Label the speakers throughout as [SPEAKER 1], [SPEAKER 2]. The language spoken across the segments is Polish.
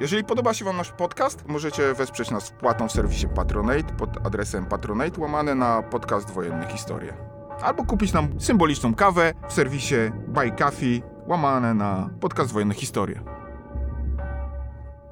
[SPEAKER 1] Jeżeli podoba się Wam nasz podcast, możecie wesprzeć nas wpłatą w serwisie Patronate pod adresem patronate łamane na podcast Wojenne Historie. Albo kupić nam symboliczną kawę w serwisie Buy Coffee łamane na podcast Wojenne Historie.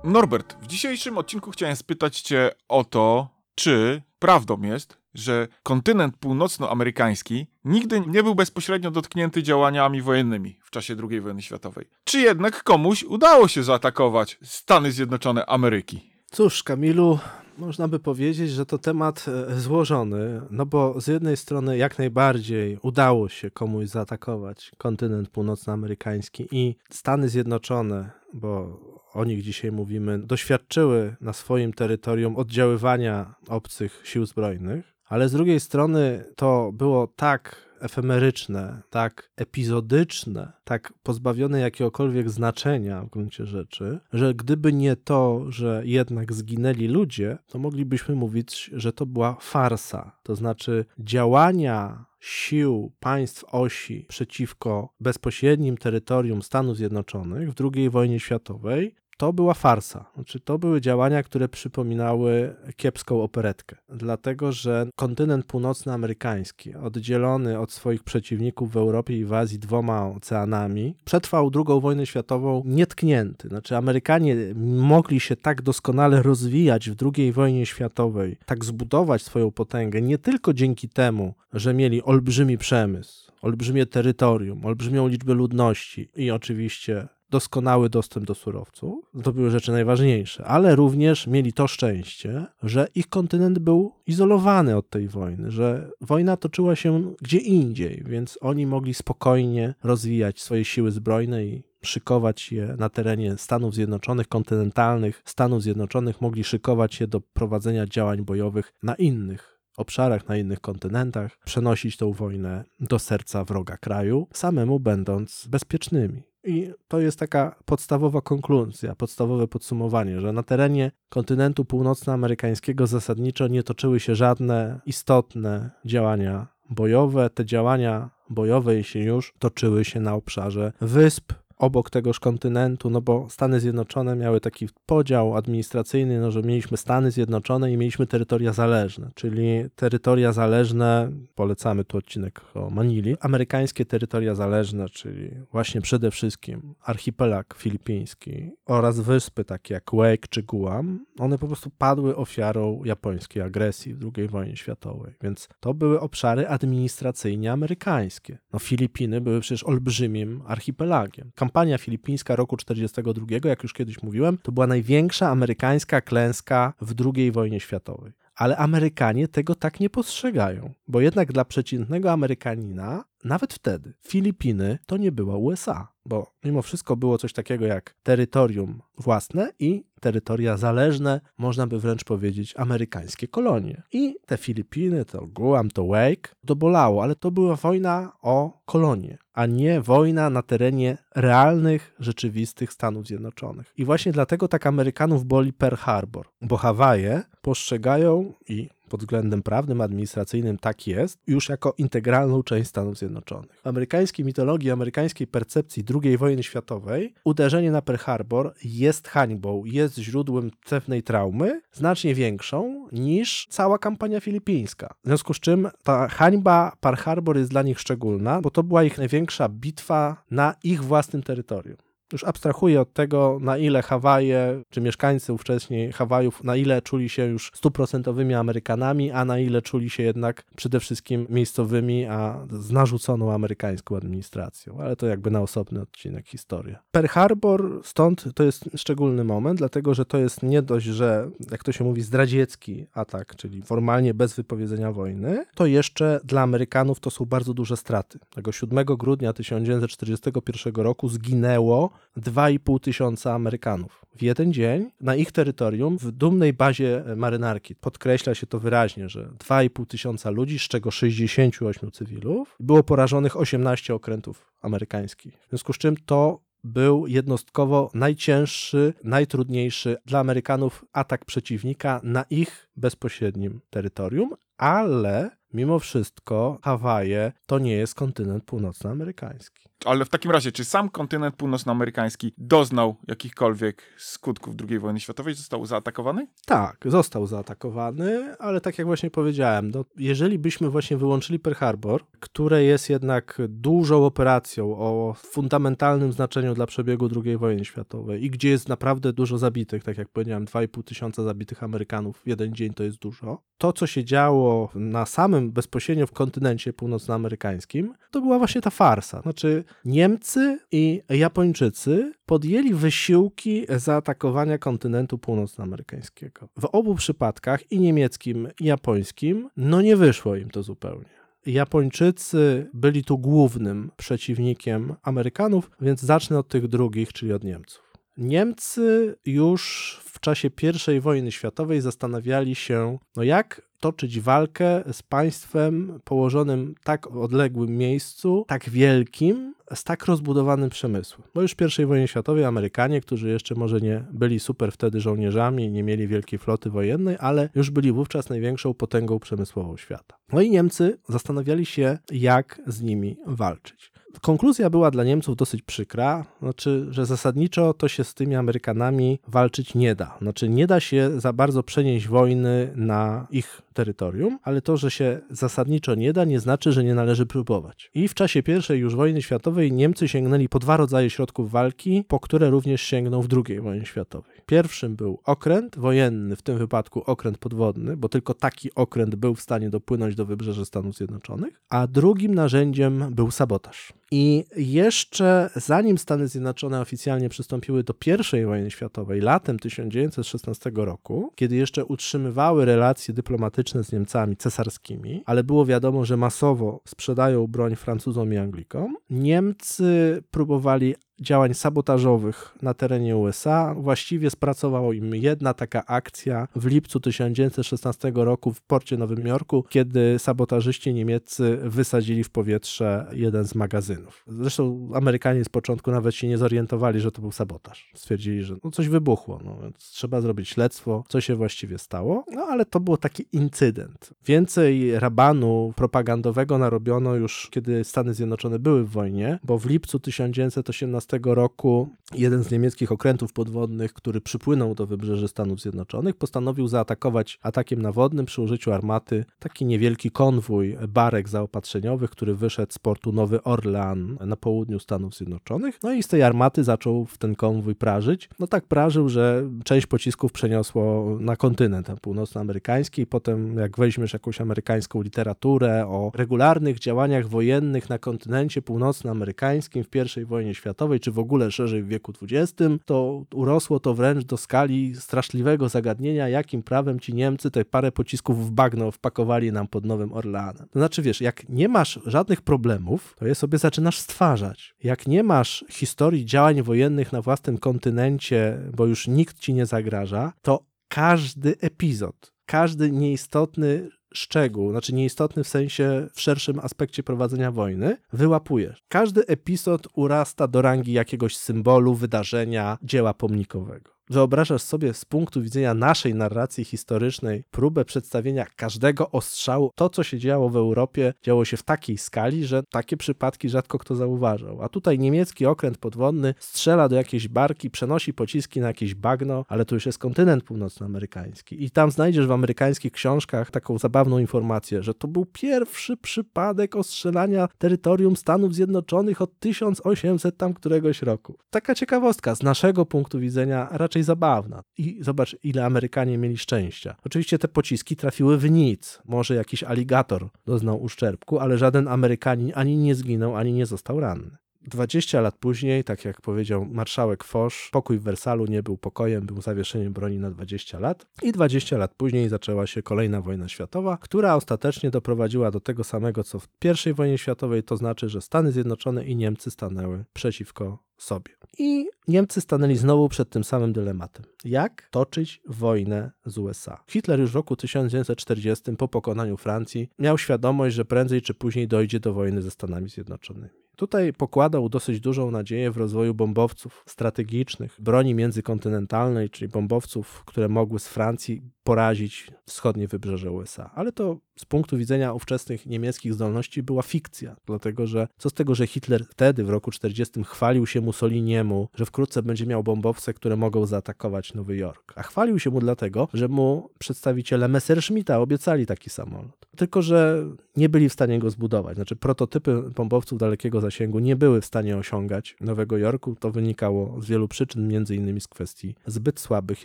[SPEAKER 1] Norbert, w dzisiejszym odcinku chciałem spytać Cię o to, czy prawdą jest, że kontynent północnoamerykański nigdy nie był bezpośrednio dotknięty działaniami wojennymi w czasie II wojny światowej. Czy jednak komuś udało się zaatakować Stany Zjednoczone Ameryki?
[SPEAKER 2] Cóż, Kamilu, można by powiedzieć, że to temat e, złożony, no bo z jednej strony jak najbardziej udało się komuś zaatakować kontynent północnoamerykański i Stany Zjednoczone, bo o nich dzisiaj mówimy, doświadczyły na swoim terytorium oddziaływania obcych sił zbrojnych, ale z drugiej strony to było tak efemeryczne, tak epizodyczne, tak pozbawione jakiegokolwiek znaczenia w gruncie rzeczy, że gdyby nie to, że jednak zginęli ludzie, to moglibyśmy mówić, że to była farsa. To znaczy działania sił państw osi przeciwko bezpośrednim terytorium Stanów Zjednoczonych w II wojnie światowej to była farsa. Znaczy, to były działania, które przypominały kiepską operetkę. Dlatego, że kontynent północnoamerykański, oddzielony od swoich przeciwników w Europie i w Azji dwoma oceanami, przetrwał II wojnę światową nietknięty. Znaczy, Amerykanie mogli się tak doskonale rozwijać w II wojnie światowej, tak zbudować swoją potęgę, nie tylko dzięki temu, że mieli olbrzymi przemysł, olbrzymie terytorium, olbrzymią liczbę ludności i oczywiście doskonały dostęp do surowców, to były rzeczy najważniejsze, ale również mieli to szczęście, że ich kontynent był izolowany od tej wojny, że wojna toczyła się gdzie indziej, więc oni mogli spokojnie rozwijać swoje siły zbrojne i szykować je na terenie Stanów Zjednoczonych, kontynentalnych Stanów Zjednoczonych, mogli szykować się do prowadzenia działań bojowych na innych obszarach, na innych kontynentach, przenosić tą wojnę do serca wroga kraju, samemu będąc bezpiecznymi. I to jest taka podstawowa konkluzja, podstawowe podsumowanie, że na terenie kontynentu północnoamerykańskiego zasadniczo nie toczyły się żadne istotne działania bojowe. Te działania bojowe, jeśli już, toczyły się na obszarze wysp, obok tegoż kontynentu, no bo Stany Zjednoczone miały taki podział administracyjny, no, że mieliśmy Stany Zjednoczone i mieliśmy terytoria zależne, czyli terytoria zależne, polecamy tu odcinek o Manili, amerykańskie terytoria zależne, czyli właśnie przede wszystkim archipelag filipiński oraz wyspy takie jak Wake czy Guam, one po prostu padły ofiarą japońskiej agresji w II wojnie światowej, więc to były obszary administracyjnie amerykańskie. No Filipiny były przecież olbrzymim archipelagiem kampania filipińska roku 1942, jak już kiedyś mówiłem, to była największa amerykańska klęska w II wojnie światowej. Ale Amerykanie tego tak nie postrzegają, bo jednak dla przeciętnego Amerykanina, nawet wtedy, Filipiny to nie była USA, bo mimo wszystko było coś takiego jak terytorium własne i terytoria zależne, można by wręcz powiedzieć amerykańskie kolonie. I te Filipiny, to Guam, to Wake, to bolało, ale to była wojna o kolonie, a nie wojna na terenie realnych, rzeczywistych Stanów Zjednoczonych. I właśnie dlatego tak Amerykanów boli Pearl Harbor, bo Hawaje postrzegają i pod względem prawnym, administracyjnym tak jest, już jako integralną część Stanów Zjednoczonych. W amerykańskiej mitologii, amerykańskiej percepcji II wojny światowej uderzenie na Pearl Harbor jest hańbą, jest źródłem pewnej traumy, znacznie większą niż cała kampania filipińska. W związku z czym ta hańba Pearl Harbor jest dla nich szczególna, bo to była ich największa bitwa na ich własnym terytorium już abstrahuję od tego, na ile Hawaje, czy mieszkańcy wcześniej Hawajów, na ile czuli się już stuprocentowymi Amerykanami, a na ile czuli się jednak przede wszystkim miejscowymi, a z narzuconą amerykańską administracją. Ale to jakby na osobny odcinek historia. Pearl Harbor stąd to jest szczególny moment, dlatego że to jest nie dość, że jak to się mówi, zdradziecki atak, czyli formalnie bez wypowiedzenia wojny, to jeszcze dla Amerykanów to są bardzo duże straty. Tego 7 grudnia 1941 roku zginęło 2,5 tysiąca Amerykanów. W jeden dzień na ich terytorium, w dumnej bazie marynarki, podkreśla się to wyraźnie, że 2,5 tysiąca ludzi, z czego 68 cywilów, było porażonych 18 okrętów amerykańskich. W związku z czym to był jednostkowo najcięższy, najtrudniejszy dla Amerykanów atak przeciwnika na ich bezpośrednim terytorium, ale mimo wszystko Hawaje to nie jest kontynent północnoamerykański.
[SPEAKER 1] Ale w takim razie, czy sam kontynent północnoamerykański doznał jakichkolwiek skutków II wojny światowej? Został zaatakowany?
[SPEAKER 2] Tak, został zaatakowany, ale tak jak właśnie powiedziałem, no, jeżeli byśmy właśnie wyłączyli Pearl Harbor, które jest jednak dużą operacją o fundamentalnym znaczeniu dla przebiegu II wojny światowej i gdzie jest naprawdę dużo zabitych, tak jak powiedziałem, 2,5 tysiąca zabitych Amerykanów w jeden dzień to jest dużo. To, co się działo na samym bezpośrednio w kontynencie północnoamerykańskim, to była właśnie ta farsa. Znaczy, Niemcy i Japończycy podjęli wysiłki zaatakowania kontynentu północnoamerykańskiego. W obu przypadkach, i niemieckim, i japońskim, no nie wyszło im to zupełnie. Japończycy byli tu głównym przeciwnikiem Amerykanów, więc zacznę od tych drugich, czyli od Niemców. Niemcy już w czasie I wojny światowej zastanawiali się, no jak toczyć walkę z państwem położonym tak odległym miejscu, tak wielkim, z tak rozbudowanym przemysłem. Bo już w I wojnie światowej Amerykanie, którzy jeszcze może nie byli super wtedy żołnierzami, nie mieli wielkiej floty wojennej, ale już byli wówczas największą potęgą przemysłową świata. No i Niemcy zastanawiali się, jak z nimi walczyć. Konkluzja była dla Niemców dosyć przykra, znaczy, że zasadniczo to się z tymi Amerykanami walczyć nie da. Znaczy, nie da się za bardzo przenieść wojny na ich terytorium, ale to, że się zasadniczo nie da, nie znaczy, że nie należy próbować. I w czasie I już wojny światowej Niemcy sięgnęli po dwa rodzaje środków walki, po które również sięgną w II wojnie światowej. Pierwszym był okręt wojenny, w tym wypadku okręt podwodny, bo tylko taki okręt był w stanie dopłynąć do wybrzeża Stanów Zjednoczonych, a drugim narzędziem był sabotaż. I jeszcze zanim Stany Zjednoczone oficjalnie przystąpiły do I wojny światowej, latem 1916 roku, kiedy jeszcze utrzymywały relacje dyplomatyczne z Niemcami cesarskimi, ale było wiadomo, że masowo sprzedają broń Francuzom i Anglikom, Niemcy próbowali działań sabotażowych na terenie USA. Właściwie spracowała im jedna taka akcja w lipcu 1916 roku w porcie Nowym Jorku, kiedy sabotażyści niemieccy wysadzili w powietrze jeden z magazynów. Zresztą Amerykanie z początku nawet się nie zorientowali, że to był sabotaż. Stwierdzili, że no coś wybuchło, no więc trzeba zrobić śledztwo, co się właściwie stało. No ale to był taki incydent. Więcej rabanu propagandowego narobiono już, kiedy Stany Zjednoczone były w wojnie, bo w lipcu 1918 roku jeden z niemieckich okrętów podwodnych, który przypłynął do wybrzeży Stanów Zjednoczonych, postanowił zaatakować atakiem nawodnym przy użyciu armaty taki niewielki konwój barek zaopatrzeniowych, który wyszedł z portu Nowy Orlean na południu Stanów Zjednoczonych. No i z tej armaty zaczął w ten konwój prażyć. No tak prażył, że część pocisków przeniosło na kontynent północnoamerykański. Potem jak weźmiesz jakąś amerykańską literaturę o regularnych działaniach wojennych na kontynencie północnoamerykańskim w I wojnie światowej, czy w ogóle szerzej w wieku XX, to urosło to wręcz do skali straszliwego zagadnienia, jakim prawem ci Niemcy te parę pocisków w bagno wpakowali nam pod Nowym Orleanem. To znaczy, wiesz, jak nie masz żadnych problemów, to je sobie zaczynasz stwarzać. Jak nie masz historii działań wojennych na własnym kontynencie, bo już nikt ci nie zagraża, to każdy epizod, każdy nieistotny szczegół, znaczy nieistotny w sensie w szerszym aspekcie prowadzenia wojny, wyłapujesz. Każdy epizod urasta do rangi jakiegoś symbolu, wydarzenia, dzieła pomnikowego. Wyobrażasz sobie z punktu widzenia naszej narracji historycznej próbę przedstawienia każdego ostrzału. To, co się działo w Europie, działo się w takiej skali, że takie przypadki rzadko kto zauważał. A tutaj niemiecki okręt podwodny strzela do jakiejś barki, przenosi pociski na jakieś bagno, ale to już jest kontynent północnoamerykański. I tam znajdziesz w amerykańskich książkach taką zabawną informację, że to był pierwszy przypadek ostrzelania terytorium Stanów Zjednoczonych od 1800 tam któregoś roku. Taka ciekawostka z naszego punktu widzenia raczej raczej zabawna. I zobacz, ile Amerykanie mieli szczęścia. Oczywiście te pociski trafiły w nic. Może jakiś aligator doznał uszczerbku, ale żaden Amerykanin ani nie zginął, ani nie został ranny. 20 lat później, tak jak powiedział marszałek Foch, pokój w Wersalu nie był pokojem, był zawieszeniem broni na 20 lat. I 20 lat później zaczęła się kolejna wojna światowa, która ostatecznie doprowadziła do tego samego, co w I wojnie światowej, to znaczy, że Stany Zjednoczone i Niemcy stanęły przeciwko sobie. I Niemcy stanęli znowu przed tym samym dylematem. Jak toczyć wojnę z USA? Hitler już w roku 1940 po pokonaniu Francji miał świadomość, że prędzej czy później dojdzie do wojny ze Stanami Zjednoczonymi. Tutaj pokładał dosyć dużą nadzieję w rozwoju bombowców strategicznych, broni międzykontynentalnej, czyli bombowców, które mogły z Francji porazić wschodnie wybrzeże USA. Ale to z punktu widzenia ówczesnych niemieckich zdolności była fikcja, dlatego że co z tego, że Hitler wtedy w roku 40 chwalił się Mussoliniemu, że wkrótce będzie miał bombowce, które mogą zaatakować Nowy Jork. A chwalił się mu dlatego, że mu przedstawiciele Messerschmitta obiecali taki samolot. Tylko, że nie byli w stanie go zbudować. Znaczy prototypy bombowców dalekiego zasięgu nie były w stanie osiągać Nowego Jorku. To wynikało z wielu przyczyn, między innymi z kwestii zbyt słabych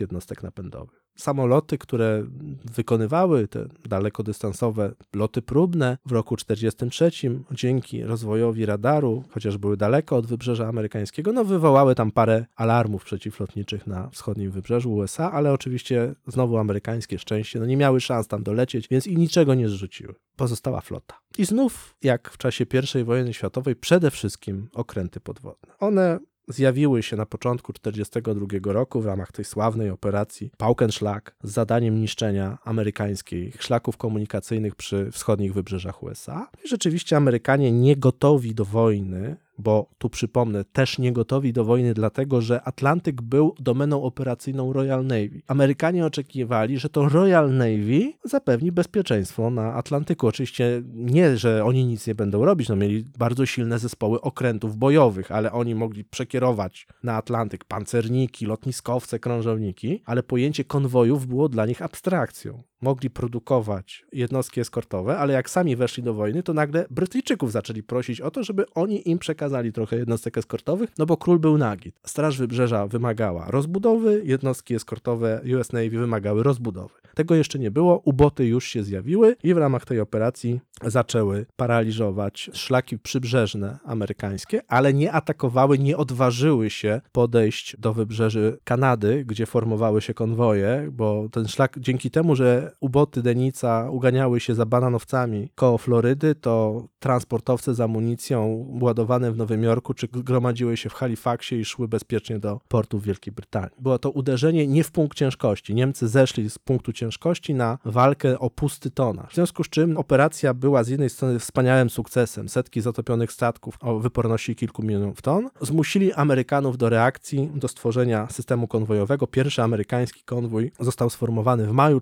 [SPEAKER 2] jednostek napędowych samoloty, które wykonywały te dalekodystansowe loty próbne w roku 1943 dzięki rozwojowi radaru, chociaż były daleko od wybrzeża amerykańskiego, no wywołały tam parę alarmów przeciwlotniczych na wschodnim wybrzeżu USA, ale oczywiście znowu amerykańskie szczęście, no nie miały szans tam dolecieć, więc i niczego nie zrzuciły. Pozostała flota. I znów, jak w czasie I wojny światowej, przede wszystkim okręty podwodne. One zjawiły się na początku 1942 roku w ramach tej sławnej operacji Paukenschlag z zadaniem niszczenia amerykańskich szlaków komunikacyjnych przy wschodnich wybrzeżach USA. I rzeczywiście Amerykanie nie gotowi do wojny bo tu przypomnę, też nie gotowi do wojny, dlatego że Atlantyk był domeną operacyjną Royal Navy. Amerykanie oczekiwali, że to Royal Navy zapewni bezpieczeństwo na Atlantyku. Oczywiście nie, że oni nic nie będą robić, no mieli bardzo silne zespoły okrętów bojowych, ale oni mogli przekierować na Atlantyk pancerniki, lotniskowce, krążowniki, ale pojęcie konwojów było dla nich abstrakcją mogli produkować jednostki eskortowe, ale jak sami weszli do wojny, to nagle Brytyjczyków zaczęli prosić o to, żeby oni im przekazali trochę jednostek eskortowych, no bo król był nagi. Straż Wybrzeża wymagała rozbudowy, jednostki eskortowe US Navy wymagały rozbudowy. Tego jeszcze nie było, uboty już się zjawiły i w ramach tej operacji zaczęły paraliżować szlaki przybrzeżne amerykańskie, ale nie atakowały, nie odważyły się podejść do wybrzeży Kanady, gdzie formowały się konwoje, bo ten szlak dzięki temu, że uboty Denica uganiały się za bananowcami koło Florydy, to transportowce z amunicją ładowane w Nowym Jorku czy gromadziły się w Halifaxie i szły bezpiecznie do portów Wielkiej Brytanii. Było to uderzenie nie w punkt ciężkości. Niemcy zeszli z punktu ciężkości na walkę o pusty tona. W związku z czym operacja była z jednej strony wspaniałym sukcesem. Setki zatopionych statków o wyporności kilku milionów ton zmusili Amerykanów do reakcji, do stworzenia systemu konwojowego. Pierwszy amerykański konwój został sformowany w maju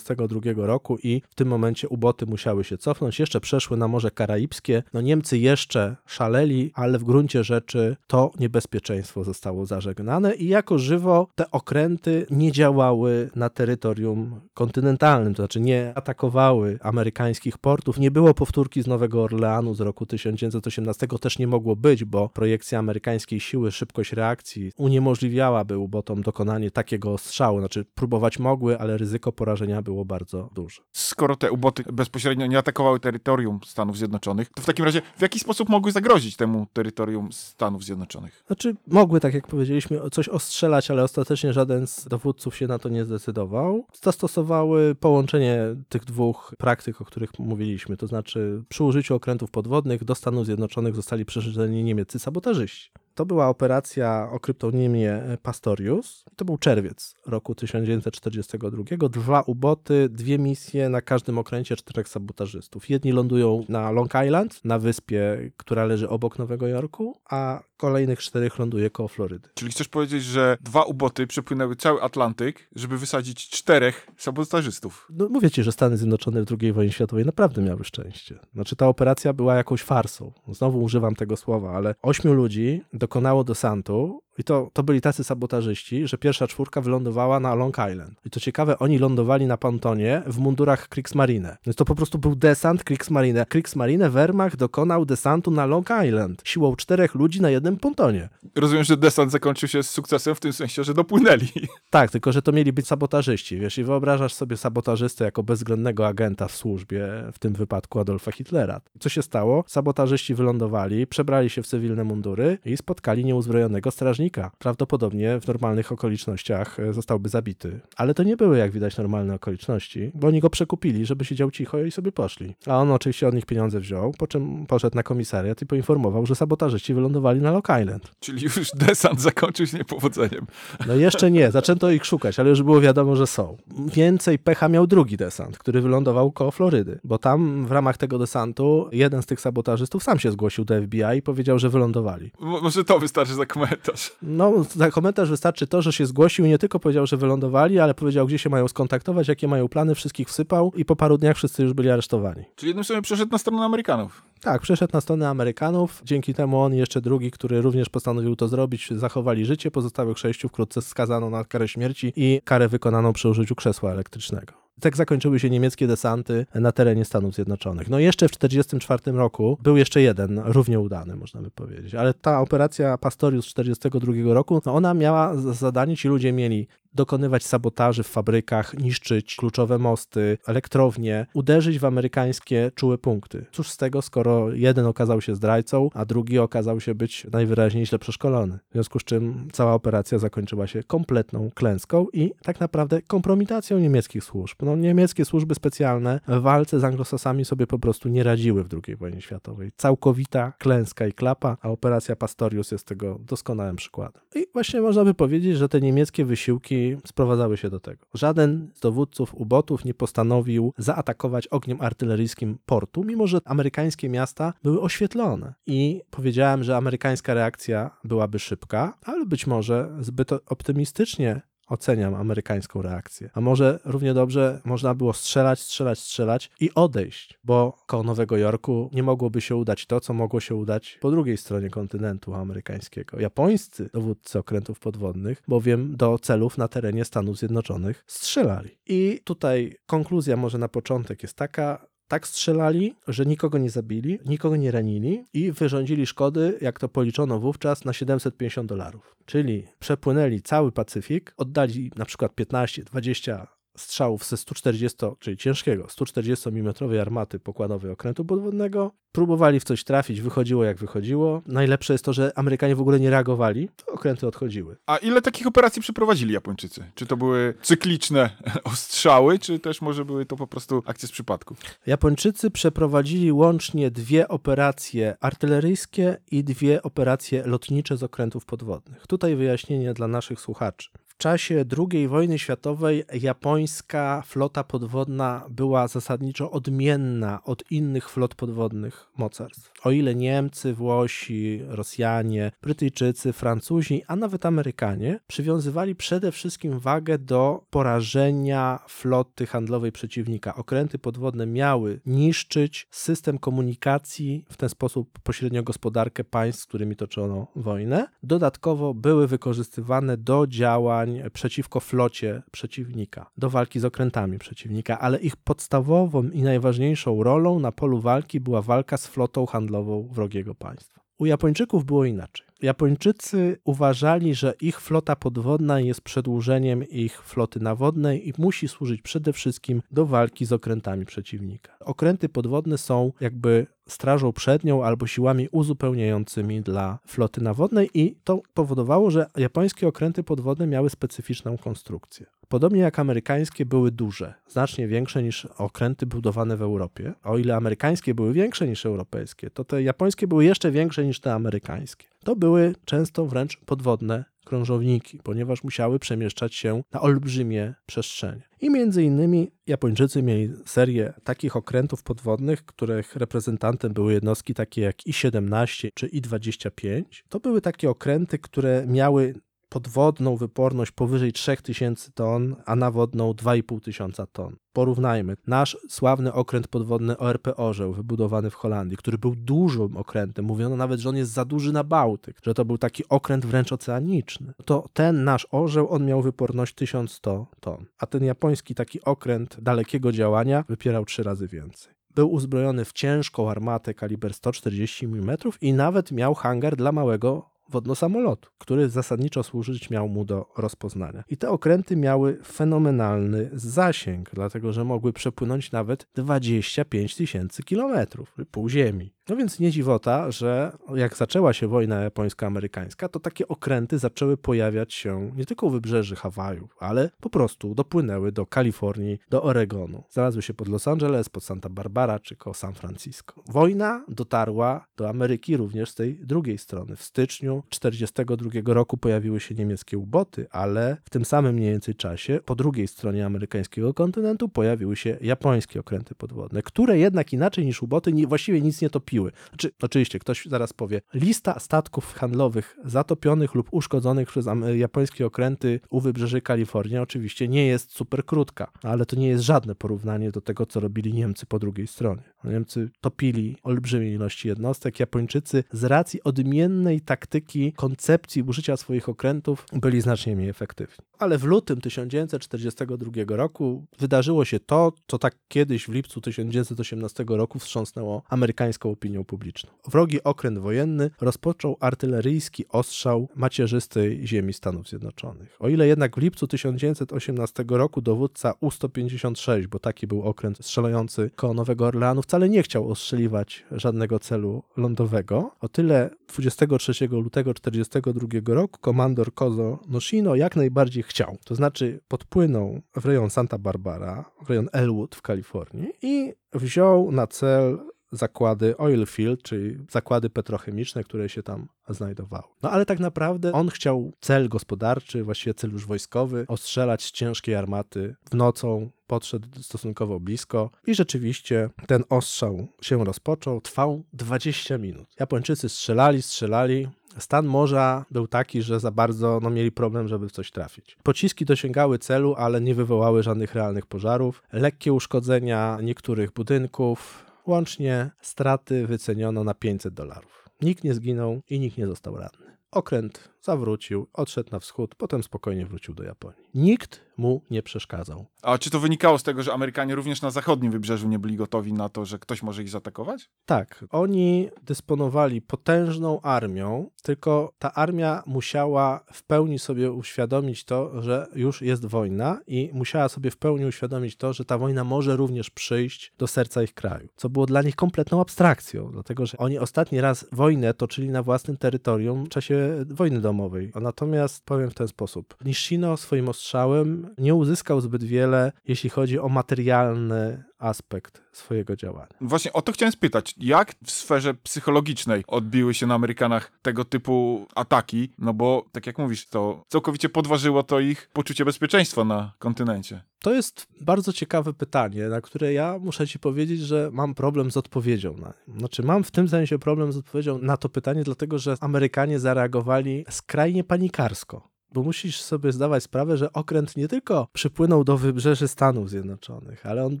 [SPEAKER 2] 1942 roku i w tym momencie uboty musiały się cofnąć. Jeszcze przeszły na Morze Karaibskie. No Niemcy jeszcze szaleli, ale w gruncie rzeczy to niebezpieczeństwo zostało zażegnane i jako żywo te okręty nie działały na terytorium kontynentalnym, to znaczy nie atakowały amerykańskich portów. Nie było powtórki z Nowego Orleanu z roku 1918, też nie mogło być, bo projekcja amerykańskiej siły, szybkość reakcji uniemożliwiałaby ubotom dokonanie takiego ostrzału. Znaczy próbować mogły, ale ryzyko porażenia było bardzo duże.
[SPEAKER 1] Skoro te uboty bezpośrednio nie atakowały terytorium Stanów Zjednoczonych, to w takim razie w jaki sposób mogły zagrozić temu terytorium Stanów Zjednoczonych?
[SPEAKER 2] Znaczy mogły, tak jak powiedzieliśmy, coś ostrzelać, ale ostatecznie żaden z dowódców się na to nie zdecydował. Zastosowały połączenie tych dwóch praktyk, o których mówiliśmy, to znaczy przy użyciu okrętów podwodnych do Stanów Zjednoczonych zostali przeszczeni niemieccy sabotażyści. To była operacja o kryptonimie Pastorius. To był czerwiec roku 1942. Dwa uboty, dwie misje na każdym okręcie czterech sabotażystów. Jedni lądują na Long Island, na wyspie, która leży obok Nowego Jorku, a kolejnych czterech ląduje koło Florydy.
[SPEAKER 1] Czyli chcesz powiedzieć, że dwa uboty przepłynęły cały Atlantyk, żeby wysadzić czterech sabotażystów?
[SPEAKER 2] No, mówię ci, że Stany Zjednoczone w II wojnie światowej naprawdę miały szczęście. Znaczy ta operacja była jakąś farsą. Znowu używam tego słowa, ale ośmiu ludzi dokonało desantu i to, to byli tacy sabotażyści, że pierwsza czwórka wylądowała na Long Island. I to ciekawe, oni lądowali na pontonie w mundurach Kriegsmarine. Więc to po prostu był desant Kriegsmarine. Kriegsmarine Wehrmacht dokonał desantu na Long Island siłą czterech ludzi na jednym pontonie.
[SPEAKER 1] Rozumiem, że desant zakończył się z sukcesem w tym sensie, że dopłynęli.
[SPEAKER 2] Tak, tylko że to mieli być sabotażyści. Wiesz, i wyobrażasz sobie sabotażystę jako bezwzględnego agenta w służbie, w tym wypadku Adolfa Hitlera. Co się stało? Sabotażyści wylądowali, przebrali się w cywilne mundury i spotkali nieuzbrojonego strażnika Prawdopodobnie w normalnych okolicznościach e, zostałby zabity. Ale to nie były, jak widać, normalne okoliczności, bo oni go przekupili, żeby siedział cicho i sobie poszli. A on oczywiście od nich pieniądze wziął, po czym poszedł na komisariat i poinformował, że sabotażyści wylądowali na Long Island.
[SPEAKER 1] Czyli już desant zakończył się niepowodzeniem.
[SPEAKER 2] No jeszcze nie, zaczęto ich szukać, ale już było wiadomo, że są. Więcej pecha miał drugi desant, który wylądował koło Florydy, bo tam w ramach tego desantu jeden z tych sabotażystów sam się zgłosił do FBI i powiedział, że wylądowali.
[SPEAKER 1] Mo- może to wystarczy za komentarz.
[SPEAKER 2] No, za komentarz wystarczy to, że się zgłosił i nie tylko powiedział, że wylądowali, ale powiedział, gdzie się mają skontaktować, jakie mają plany, wszystkich wsypał i po paru dniach wszyscy już byli aresztowani.
[SPEAKER 1] Czyli jednym słowem przeszedł na stronę Amerykanów.
[SPEAKER 2] Tak, przeszedł na stronę Amerykanów. Dzięki temu on i jeszcze drugi, który również postanowił to zrobić, zachowali życie. Pozostałych sześciu wkrótce skazano na karę śmierci i karę wykonaną przy użyciu krzesła elektrycznego. Tak zakończyły się niemieckie desanty na terenie Stanów Zjednoczonych. No jeszcze w 1944 roku był jeszcze jeden, równie udany, można by powiedzieć. Ale ta operacja Pastorius z 1942 roku, no ona miała za zadanie, ci ludzie mieli dokonywać sabotaży w fabrykach, niszczyć kluczowe mosty, elektrownie, uderzyć w amerykańskie czułe punkty. Cóż z tego, skoro jeden okazał się zdrajcą, a drugi okazał się być najwyraźniej źle przeszkolony. W związku z czym cała operacja zakończyła się kompletną klęską i tak naprawdę kompromitacją niemieckich służb. No, niemieckie służby specjalne w walce z anglosasami sobie po prostu nie radziły w II wojnie światowej. Całkowita klęska i klapa, a operacja Pastorius jest tego doskonałym przykładem. I właśnie można by powiedzieć, że te niemieckie wysiłki sprowadzały się do tego. Żaden z dowódców ubotów nie postanowił zaatakować ogniem artyleryjskim portu, mimo że amerykańskie miasta były oświetlone. I powiedziałem, że amerykańska reakcja byłaby szybka, ale być może zbyt optymistycznie oceniam amerykańską reakcję. A może równie dobrze można było strzelać, strzelać, strzelać i odejść, bo koło Nowego Jorku nie mogłoby się udać to, co mogło się udać po drugiej stronie kontynentu amerykańskiego. Japońscy dowódcy okrętów podwodnych, bowiem do celów na terenie Stanów Zjednoczonych strzelali. I tutaj konkluzja może na początek jest taka, tak strzelali, że nikogo nie zabili, nikogo nie ranili i wyrządzili szkody, jak to policzono wówczas, na 750 dolarów. Czyli przepłynęli cały Pacyfik, oddali na przykład 15-20 strzałów ze 140, czyli ciężkiego, 140 mm armaty pokładowej okrętu podwodnego. Próbowali w coś trafić, wychodziło jak wychodziło. Najlepsze jest to, że Amerykanie w ogóle nie reagowali, to okręty odchodziły.
[SPEAKER 1] A ile takich operacji przeprowadzili Japończycy? Czy to były cykliczne ostrzały, czy też może były to po prostu akcje z przypadku?
[SPEAKER 2] Japończycy przeprowadzili łącznie dwie operacje artyleryjskie i dwie operacje lotnicze z okrętów podwodnych. Tutaj wyjaśnienie dla naszych słuchaczy. Czasie II wojny światowej japońska flota podwodna była zasadniczo odmienna od innych flot podwodnych mocarstw. O ile Niemcy, Włosi, Rosjanie, Brytyjczycy, Francuzi, a nawet Amerykanie przywiązywali przede wszystkim wagę do porażenia floty handlowej przeciwnika. Okręty podwodne miały niszczyć system komunikacji, w ten sposób pośrednio gospodarkę państw, z którymi toczono wojnę. Dodatkowo były wykorzystywane do działań przeciwko flocie przeciwnika, do walki z okrętami przeciwnika, ale ich podstawową i najważniejszą rolą na polu walki była walka z flotą handlową wrogiego państwa. U Japończyków było inaczej. Japończycy uważali, że ich flota podwodna jest przedłużeniem ich floty nawodnej i musi służyć przede wszystkim do walki z okrętami przeciwnika. Okręty podwodne są jakby strażą przednią albo siłami uzupełniającymi dla floty nawodnej i to powodowało, że japońskie okręty podwodne miały specyficzną konstrukcję. Podobnie jak amerykańskie były duże, znacznie większe niż okręty budowane w Europie. O ile amerykańskie były większe niż europejskie, to te japońskie były jeszcze większe niż te amerykańskie. To były często wręcz podwodne krążowniki, ponieważ musiały przemieszczać się na olbrzymie przestrzenie. I między innymi Japończycy mieli serię takich okrętów podwodnych, których reprezentantem były jednostki takie jak I-17 czy I-25. To były takie okręty, które miały podwodną wyporność powyżej 3000 ton, a nawodną 2500 ton. Porównajmy. Nasz sławny okręt podwodny ORP Orzeł, wybudowany w Holandii, który był dużym okrętem, mówiono nawet, że on jest za duży na Bałtyk, że to był taki okręt wręcz oceaniczny. To ten nasz orzeł, on miał wyporność 1100 ton, a ten japoński taki okręt dalekiego działania wypierał trzy razy więcej był uzbrojony w ciężką armatę kaliber 140 mm i nawet miał hangar dla małego wodnosamolotu, który zasadniczo służyć miał mu do rozpoznania. I te okręty miały fenomenalny zasięg, dlatego że mogły przepłynąć nawet 25 tysięcy kilometrów, pół ziemi. No więc nie dziwota, że jak zaczęła się wojna japońsko-amerykańska, to takie okręty zaczęły pojawiać się nie tylko u wybrzeży Hawajów, ale po prostu dopłynęły do Kalifornii, do Oregonu. Znalazły się pod Los Angeles, pod Santa Barbara czy koło San Francisco. Wojna dotarła do Ameryki również z tej drugiej strony. W styczniu 1942 roku pojawiły się niemieckie uboty, ale w tym samym mniej więcej czasie po drugiej stronie amerykańskiego kontynentu pojawiły się japońskie okręty podwodne, które jednak inaczej niż uboty właściwie nic nie topiły. Znaczy, oczywiście, ktoś zaraz powie, lista statków handlowych zatopionych lub uszkodzonych przez japońskie okręty u wybrzeży Kalifornii oczywiście nie jest super krótka, ale to nie jest żadne porównanie do tego, co robili Niemcy po drugiej stronie. Niemcy topili olbrzymie ilości jednostek, Japończycy z racji odmiennej taktyki, koncepcji użycia swoich okrętów byli znacznie mniej efektywni. Ale w lutym 1942 roku wydarzyło się to, co tak kiedyś w lipcu 1918 roku wstrząsnęło amerykańską opinią publiczną. Wrogi okręt wojenny rozpoczął artyleryjski ostrzał macierzystej ziemi Stanów Zjednoczonych. O ile jednak w lipcu 1918 roku dowódca U-156, bo taki był okręt strzelający koło Nowego Orleanu, wcale nie chciał ostrzeliwać żadnego celu lądowego, o tyle 23 lutego 1942 roku komandor Kozo Noshino jak najbardziej chciał. To znaczy podpłynął w rejon Santa Barbara, w rejon Elwood w Kalifornii i wziął na cel zakłady oil field, czyli zakłady petrochemiczne, które się tam znajdowały. No ale tak naprawdę on chciał cel gospodarczy, właściwie cel już wojskowy, ostrzelać ciężkiej armaty w nocą, podszedł stosunkowo blisko i rzeczywiście ten ostrzał się rozpoczął, trwał 20 minut. Japończycy strzelali, strzelali, Stan morza był taki, że za bardzo no, mieli problem, żeby w coś trafić. Pociski dosięgały celu, ale nie wywołały żadnych realnych pożarów. Lekkie uszkodzenia niektórych budynków, łącznie straty wyceniono na 500 dolarów. Nikt nie zginął i nikt nie został ranny. Okręt zawrócił, odszedł na wschód, potem spokojnie wrócił do Japonii. Nikt mu nie przeszkadzał.
[SPEAKER 1] A czy to wynikało z tego, że Amerykanie również na zachodnim wybrzeżu nie byli gotowi na to, że ktoś może ich zaatakować?
[SPEAKER 2] Tak. Oni dysponowali potężną armią, tylko ta armia musiała w pełni sobie uświadomić to, że już jest wojna i musiała sobie w pełni uświadomić to, że ta wojna może również przyjść do serca ich kraju, co było dla nich kompletną abstrakcją, dlatego że oni ostatni raz wojnę toczyli na własnym terytorium w czasie wojny domowej. Natomiast powiem w ten sposób. Nishino swoim ostrzałem nie uzyskał zbyt wiele, jeśli chodzi o materialny aspekt swojego działania.
[SPEAKER 1] Właśnie o to chciałem spytać. Jak w sferze psychologicznej odbiły się na Amerykanach tego typu ataki? No bo, tak jak mówisz, to całkowicie podważyło to ich poczucie bezpieczeństwa na kontynencie.
[SPEAKER 2] To jest bardzo ciekawe pytanie, na które ja muszę ci powiedzieć, że mam problem z odpowiedzią na nie. Znaczy, mam w tym sensie problem z odpowiedzią na to pytanie, dlatego że Amerykanie zareagowali skrajnie panikarsko. Bo musisz sobie zdawać sprawę, że okręt nie tylko przypłynął do wybrzeży Stanów Zjednoczonych, ale on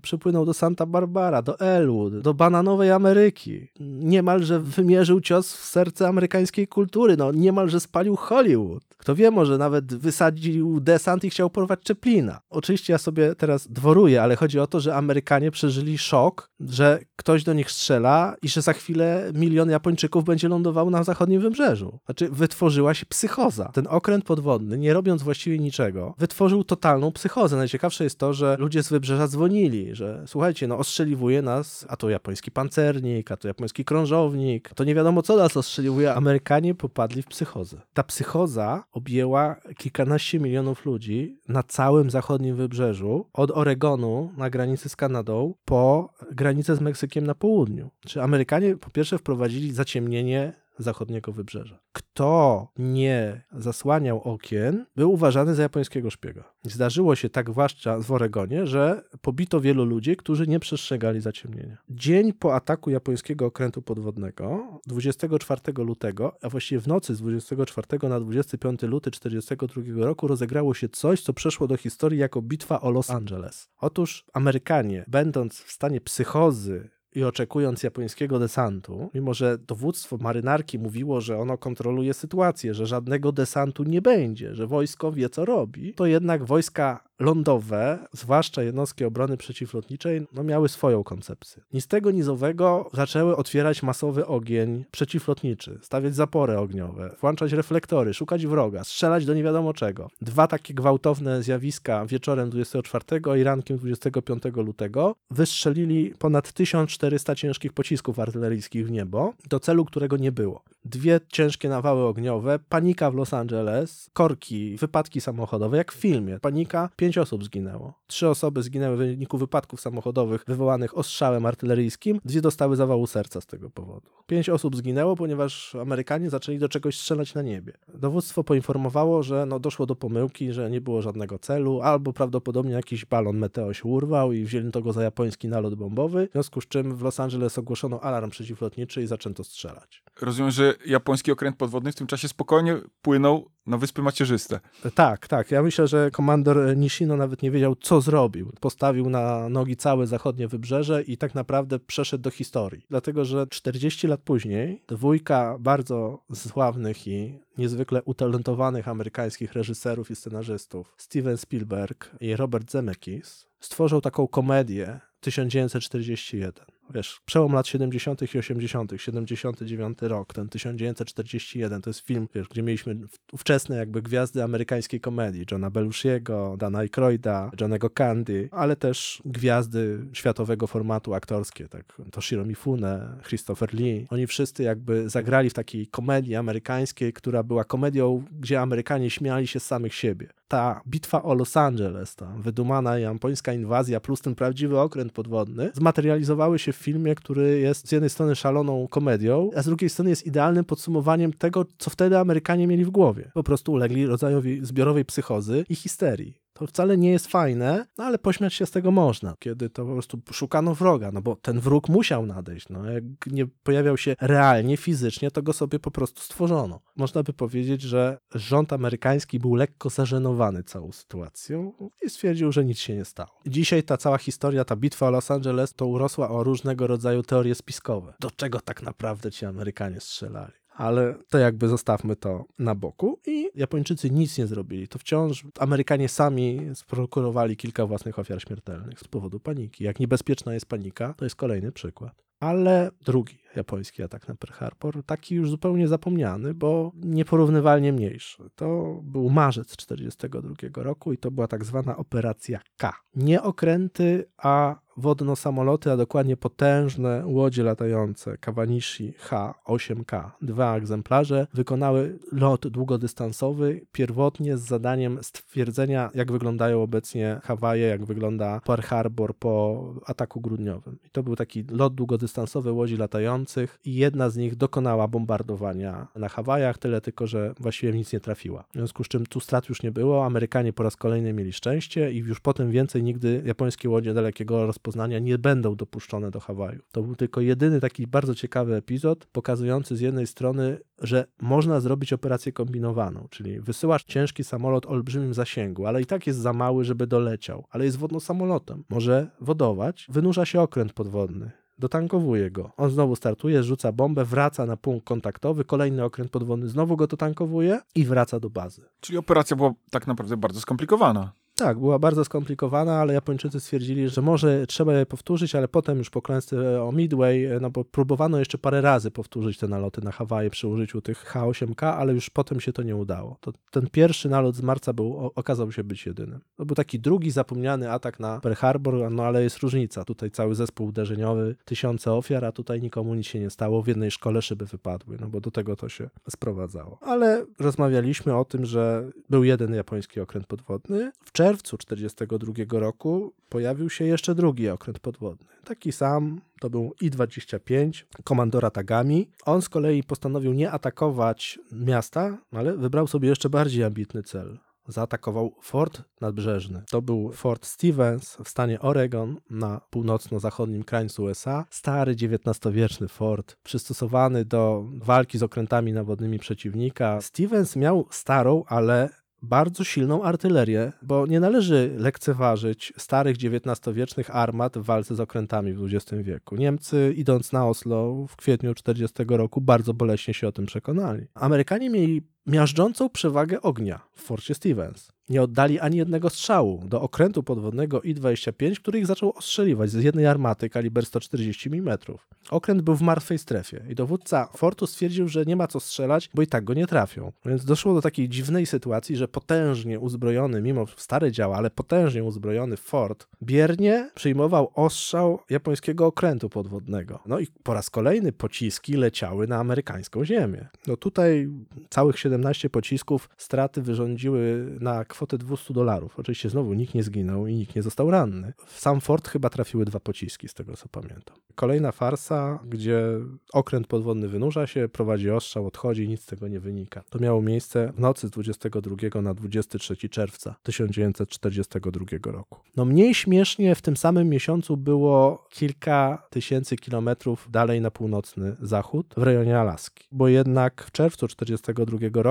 [SPEAKER 2] przypłynął do Santa Barbara, do Elwood, do bananowej Ameryki. Niemalże wymierzył cios w serce amerykańskiej kultury, no niemalże spalił Hollywood. Kto wie, może nawet wysadził desant i chciał porwać Czeplina. Oczywiście ja sobie teraz dworuję, ale chodzi o to, że Amerykanie przeżyli szok, że ktoś do nich strzela i że za chwilę milion Japończyków będzie lądował na zachodnim wybrzeżu. Znaczy, wytworzyła się psychoza. Ten okręt podwodny, nie robiąc właściwie niczego, wytworzył totalną psychozę. Najciekawsze jest to, że ludzie z wybrzeża dzwonili, że słuchajcie, no ostrzeliwuje nas, a to japoński pancernik, a to japoński krążownik, to nie wiadomo co nas ostrzeliwuje. Amerykanie popadli w psychozę. Ta psychoza objęła kilkanaście milionów ludzi na całym zachodnim wybrzeżu, od Oregonu na granicy z Kanadą po granicę z Meksykiem na południu. Czy Amerykanie po pierwsze wprowadzili zaciemnienie zachodniego wybrzeża. Kto nie zasłaniał okien, był uważany za japońskiego szpiega. Zdarzyło się tak zwłaszcza w Oregonie, że pobito wielu ludzi, którzy nie przestrzegali zaciemnienia. Dzień po ataku japońskiego okrętu podwodnego, 24 lutego, a właściwie w nocy z 24 na 25 luty 1942 roku rozegrało się coś, co przeszło do historii jako bitwa o Los Angeles. Otóż Amerykanie, będąc w stanie psychozy i oczekując japońskiego desantu, mimo że dowództwo marynarki mówiło, że ono kontroluje sytuację, że żadnego desantu nie będzie, że wojsko wie co robi, to jednak wojska lądowe, zwłaszcza jednostki obrony przeciwlotniczej, no miały swoją koncepcję. Ni z tego, ni zaczęły otwierać masowy ogień przeciwlotniczy, stawiać zapory ogniowe, włączać reflektory, szukać wroga, strzelać do nie wiadomo czego. Dwa takie gwałtowne zjawiska wieczorem 24 i rankiem 25 lutego wystrzelili ponad 1400 ciężkich pocisków artyleryjskich w niebo do celu, którego nie było. Dwie ciężkie nawały ogniowe, panika w Los Angeles, korki, wypadki samochodowe, jak w filmie. Panika, pięć osób zginęło. Trzy osoby zginęły w wyniku wypadków samochodowych wywołanych ostrzałem artyleryjskim, dwie dostały zawału serca z tego powodu. Pięć osób zginęło, ponieważ Amerykanie zaczęli do czegoś strzelać na niebie. Dowództwo poinformowało, że no doszło do pomyłki, że nie było żadnego celu, albo prawdopodobnie jakiś balon meteo się urwał i wzięli to go za japoński nalot bombowy, w związku z czym w Los Angeles ogłoszono alarm przeciwlotniczy i zaczęto strzelać.
[SPEAKER 1] Rozumiem, że japoński okręt podwodny w tym czasie spokojnie płynął na Wyspy Macierzyste.
[SPEAKER 2] Tak, tak. Ja myślę, że komandor Nishino nawet nie wiedział, co zrobił. Postawił na nogi całe zachodnie wybrzeże i tak naprawdę przeszedł do historii. Dlatego, że 40 lat później dwójka bardzo sławnych i niezwykle utalentowanych amerykańskich reżyserów i scenarzystów, Steven Spielberg i Robert Zemeckis, stworzył taką komedię 1941 wiesz, przełom lat 70. i 80., 79 rok, ten 1941, to jest film, wiesz, gdzie mieliśmy ówczesne jakby gwiazdy amerykańskiej komedii, Johna Belushiego, Dana Aykroyda, Johnego Candy, ale też gwiazdy światowego formatu aktorskie, tak, Toshiro Mifune, Christopher Lee, oni wszyscy jakby zagrali w takiej komedii amerykańskiej, która była komedią, gdzie Amerykanie śmiali się z samych siebie. Ta bitwa o Los Angeles, ta wydumana japońska inwazja plus ten prawdziwy okręt podwodny zmaterializowały się w filmie, który jest z jednej strony szaloną komedią, a z drugiej strony jest idealnym podsumowaniem tego, co wtedy Amerykanie mieli w głowie. Po prostu ulegli rodzajowi zbiorowej psychozy i histerii. To wcale nie jest fajne, no ale pośmiać się z tego można, kiedy to po prostu szukano wroga, no bo ten wróg musiał nadejść. No, jak nie pojawiał się realnie, fizycznie, to go sobie po prostu stworzono. Można by powiedzieć, że rząd amerykański był lekko zażenowany całą sytuacją i stwierdził, że nic się nie stało. Dzisiaj ta cała historia, ta bitwa o Los Angeles, to urosła o różnego rodzaju teorie spiskowe. Do czego tak naprawdę ci Amerykanie strzelali? Ale to jakby zostawmy to na boku. I Japończycy nic nie zrobili. To wciąż Amerykanie sami sprokurowali kilka własnych ofiar śmiertelnych z powodu paniki. Jak niebezpieczna jest panika, to jest kolejny przykład. Ale drugi japoński atak na Pearl Harbor, taki już zupełnie zapomniany, bo nieporównywalnie mniejszy. To był marzec 1942 roku i to była tak zwana operacja K. Nie okręty, a wodno-samoloty, a dokładnie potężne łodzie latające Kawanishi H-8K, dwa egzemplarze, wykonały lot długodystansowy, pierwotnie z zadaniem stwierdzenia, jak wyglądają obecnie Hawaje, jak wygląda Pearl Harbor po ataku grudniowym. I to był taki lot długodystansowy łodzi latających i jedna z nich dokonała bombardowania na Hawajach, tyle tylko, że właściwie nic nie trafiła. W związku z czym tu strat już nie było, Amerykanie po raz kolejny mieli szczęście i już potem więcej nigdy japońskie łodzie dalekiego rozpoczęły rozpoznania nie będą dopuszczone do Hawaju. To był tylko jedyny taki bardzo ciekawy epizod, pokazujący z jednej strony, że można zrobić operację kombinowaną, czyli wysyłasz ciężki samolot o olbrzymim zasięgu, ale i tak jest za mały, żeby doleciał, ale jest wodno samolotem. Może wodować, wynurza się okręt podwodny dotankowuje go. On znowu startuje, rzuca bombę, wraca na punkt kontaktowy, kolejny okręt podwodny znowu go dotankowuje i wraca do bazy.
[SPEAKER 1] Czyli operacja była tak naprawdę bardzo skomplikowana.
[SPEAKER 2] Tak, była bardzo skomplikowana, ale Japończycy stwierdzili, że może trzeba je powtórzyć, ale potem już po klęsce o Midway, no bo próbowano jeszcze parę razy powtórzyć te naloty na Hawaje przy użyciu tych H-8K, ale już potem się to nie udało. To ten pierwszy nalot z marca był, okazał się być jedynym. To był taki drugi zapomniany atak na Pearl Harbor, no ale jest różnica. Tutaj cały zespół uderzeniowy, tysiące ofiar, a tutaj nikomu nic się nie stało. W jednej szkole szyby wypadły, no bo do tego to się sprowadzało. Ale rozmawialiśmy o tym, że był jeden japoński okręt podwodny. W czerwcu 1942 roku pojawił się jeszcze drugi okręt podwodny. Taki sam, to był I-25 komandora Tagami. On z kolei postanowił nie atakować miasta, ale wybrał sobie jeszcze bardziej ambitny cel zaatakował fort nadbrzeżny. To był Fort Stevens w stanie Oregon na północno-zachodnim krańcu USA. Stary XIX-wieczny fort, przystosowany do walki z okrętami nawodnymi przeciwnika. Stevens miał starą, ale bardzo silną artylerię, bo nie należy lekceważyć starych XIX-wiecznych armat w walce z okrętami w XX wieku. Niemcy, idąc na Oslo w kwietniu 1940 roku, bardzo boleśnie się o tym przekonali. Amerykanie mieli miażdżącą przewagę ognia w Forcie Stevens. Nie oddali ani jednego strzału do okrętu podwodnego I-25, który ich zaczął ostrzeliwać z jednej armaty kaliber 140 mm. Okręt był w martwej strefie i dowódca fortu stwierdził, że nie ma co strzelać, bo i tak go nie trafią. Więc doszło do takiej dziwnej sytuacji, że potężnie uzbrojony, mimo stare działa, ale potężnie uzbrojony fort biernie przyjmował ostrzał japońskiego okrętu podwodnego. No i po raz kolejny pociski leciały na amerykańską ziemię. No tutaj całych 17 pocisków straty wyrządziły na kwotę 200 dolarów. Oczywiście znowu nikt nie zginął i nikt nie został ranny. W sam fort chyba trafiły dwa pociski, z tego co pamiętam. Kolejna farsa, gdzie okręt podwodny wynurza się, prowadzi ostrzał, odchodzi nic z tego nie wynika. To miało miejsce w nocy z 22 na 23 czerwca 1942 roku. No mniej śmiesznie w tym samym miesiącu było kilka tysięcy kilometrów dalej na północny zachód, w rejonie Alaski. Bo jednak w czerwcu 1942 roku,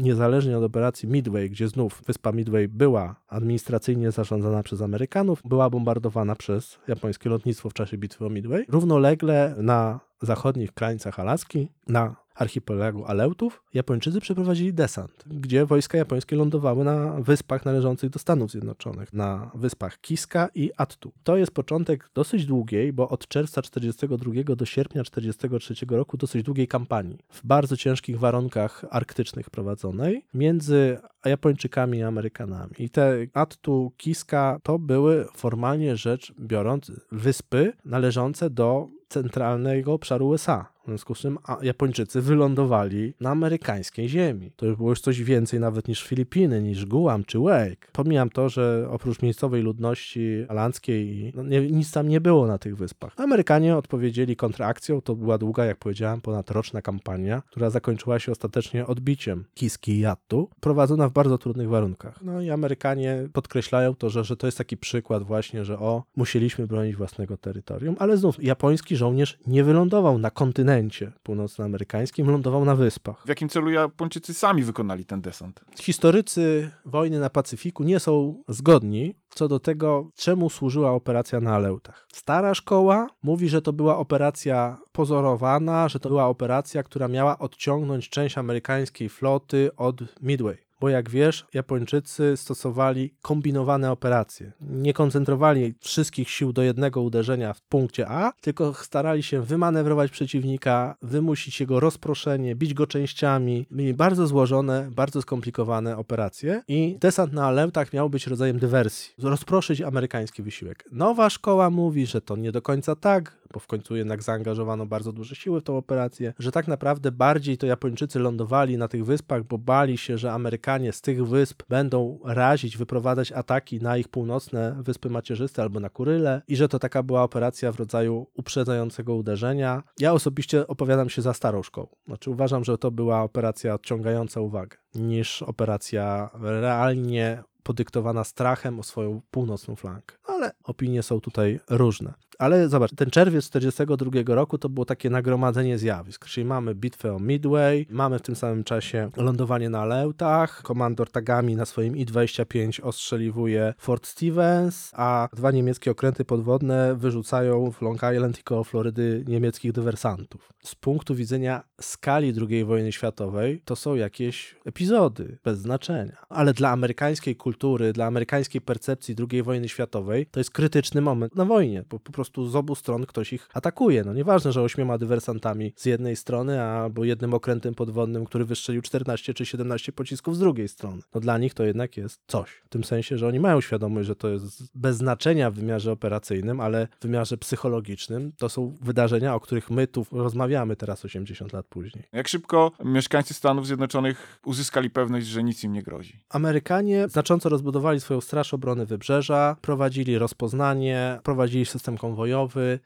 [SPEAKER 2] niezależnie od operacji Midway, gdzie znów wyspa Midway była administracyjnie zarządzana przez Amerykanów, była bombardowana przez japońskie lotnictwo w czasie bitwy o Midway. Równolegle na zachodnich krańcach Alaski, na archipelagu Aleutów, Japończycy przeprowadzili desant, gdzie wojska japońskie lądowały na wyspach należących do Stanów Zjednoczonych, na wyspach Kiska i Attu. To jest początek dosyć długiej, bo od czerwca 42 do sierpnia 43 roku dosyć długiej kampanii, w bardzo ciężkich warunkach arktycznych prowadzonej między Japończykami i Amerykanami. I te Attu, Kiska to były formalnie rzecz biorąc wyspy należące do centralnego obszaru USA. W związku z czym Japończycy wylądowali na amerykańskiej ziemi. To już było już coś więcej nawet niż Filipiny, niż Guam czy Wake. Pomijam to, że oprócz miejscowej ludności alandzkiej no nie, nic tam nie było na tych wyspach. Amerykanie odpowiedzieli kontrakcją. To była długa, jak powiedziałem, ponadroczna kampania, która zakończyła się ostatecznie odbiciem Kiski i Yattu, prowadzona w bardzo trudnych warunkach. No i Amerykanie podkreślają to, że, że to jest taki przykład właśnie, że o, musieliśmy bronić własnego terytorium, ale znów japoński żołnierz nie wylądował na kontynencie północnoamerykańskim, lądował na wyspach.
[SPEAKER 1] W jakim celu Japończycy sami wykonali ten desant?
[SPEAKER 2] Historycy wojny na Pacyfiku nie są zgodni co do tego, czemu służyła operacja na Aleutach. Stara szkoła mówi, że to była operacja pozorowana, że to była operacja, która miała odciągnąć część amerykańskiej floty od Midway bo jak wiesz, Japończycy stosowali kombinowane operacje. Nie koncentrowali wszystkich sił do jednego uderzenia w punkcie A, tylko starali się wymanewrować przeciwnika, wymusić jego rozproszenie, bić go częściami. Mieli bardzo złożone, bardzo skomplikowane operacje i desant na Aleutach miał być rodzajem dywersji, rozproszyć amerykański wysiłek. Nowa szkoła mówi, że to nie do końca tak, bo w końcu jednak zaangażowano bardzo duże siły w tą operację, że tak naprawdę bardziej to Japończycy lądowali na tych wyspach, bo bali się, że Amerykanie z tych wysp będą razić, wyprowadzać ataki na ich północne wyspy macierzyste albo na Kuryle i że to taka była operacja w rodzaju uprzedzającego uderzenia. Ja osobiście opowiadam się za starą szkołą. Znaczy uważam, że to była operacja odciągająca uwagę niż operacja realnie podyktowana strachem o swoją północną flankę. Ale opinie są tutaj różne. Ale zobacz, ten czerwiec 1942 roku to było takie nagromadzenie zjawisk. Czyli mamy bitwę o Midway, mamy w tym samym czasie lądowanie na Leutach, komandor Tagami na swoim I-25 ostrzeliwuje Fort Stevens, a dwa niemieckie okręty podwodne wyrzucają w Long Island i koło Florydy niemieckich dywersantów. Z punktu widzenia skali II wojny światowej to są jakieś epizody bez znaczenia. Ale dla amerykańskiej kultury, dla amerykańskiej percepcji II wojny światowej to jest krytyczny moment na wojnie, bo po prostu z obu stron ktoś ich atakuje. No nieważne, że ośmioma dywersantami z jednej strony, albo jednym okrętem podwodnym, który wystrzelił 14 czy 17 pocisków z drugiej strony. No dla nich to jednak jest coś. W tym sensie, że oni mają świadomość, że to jest bez znaczenia w wymiarze operacyjnym, ale w wymiarze psychologicznym to są wydarzenia, o których my tu rozmawiamy teraz 80 lat później.
[SPEAKER 1] Jak szybko mieszkańcy Stanów Zjednoczonych uzyskali pewność, że nic im nie grozi?
[SPEAKER 2] Amerykanie znacząco rozbudowali swoją straż obrony wybrzeża, prowadzili rozpoznanie, prowadzili system konwojowy.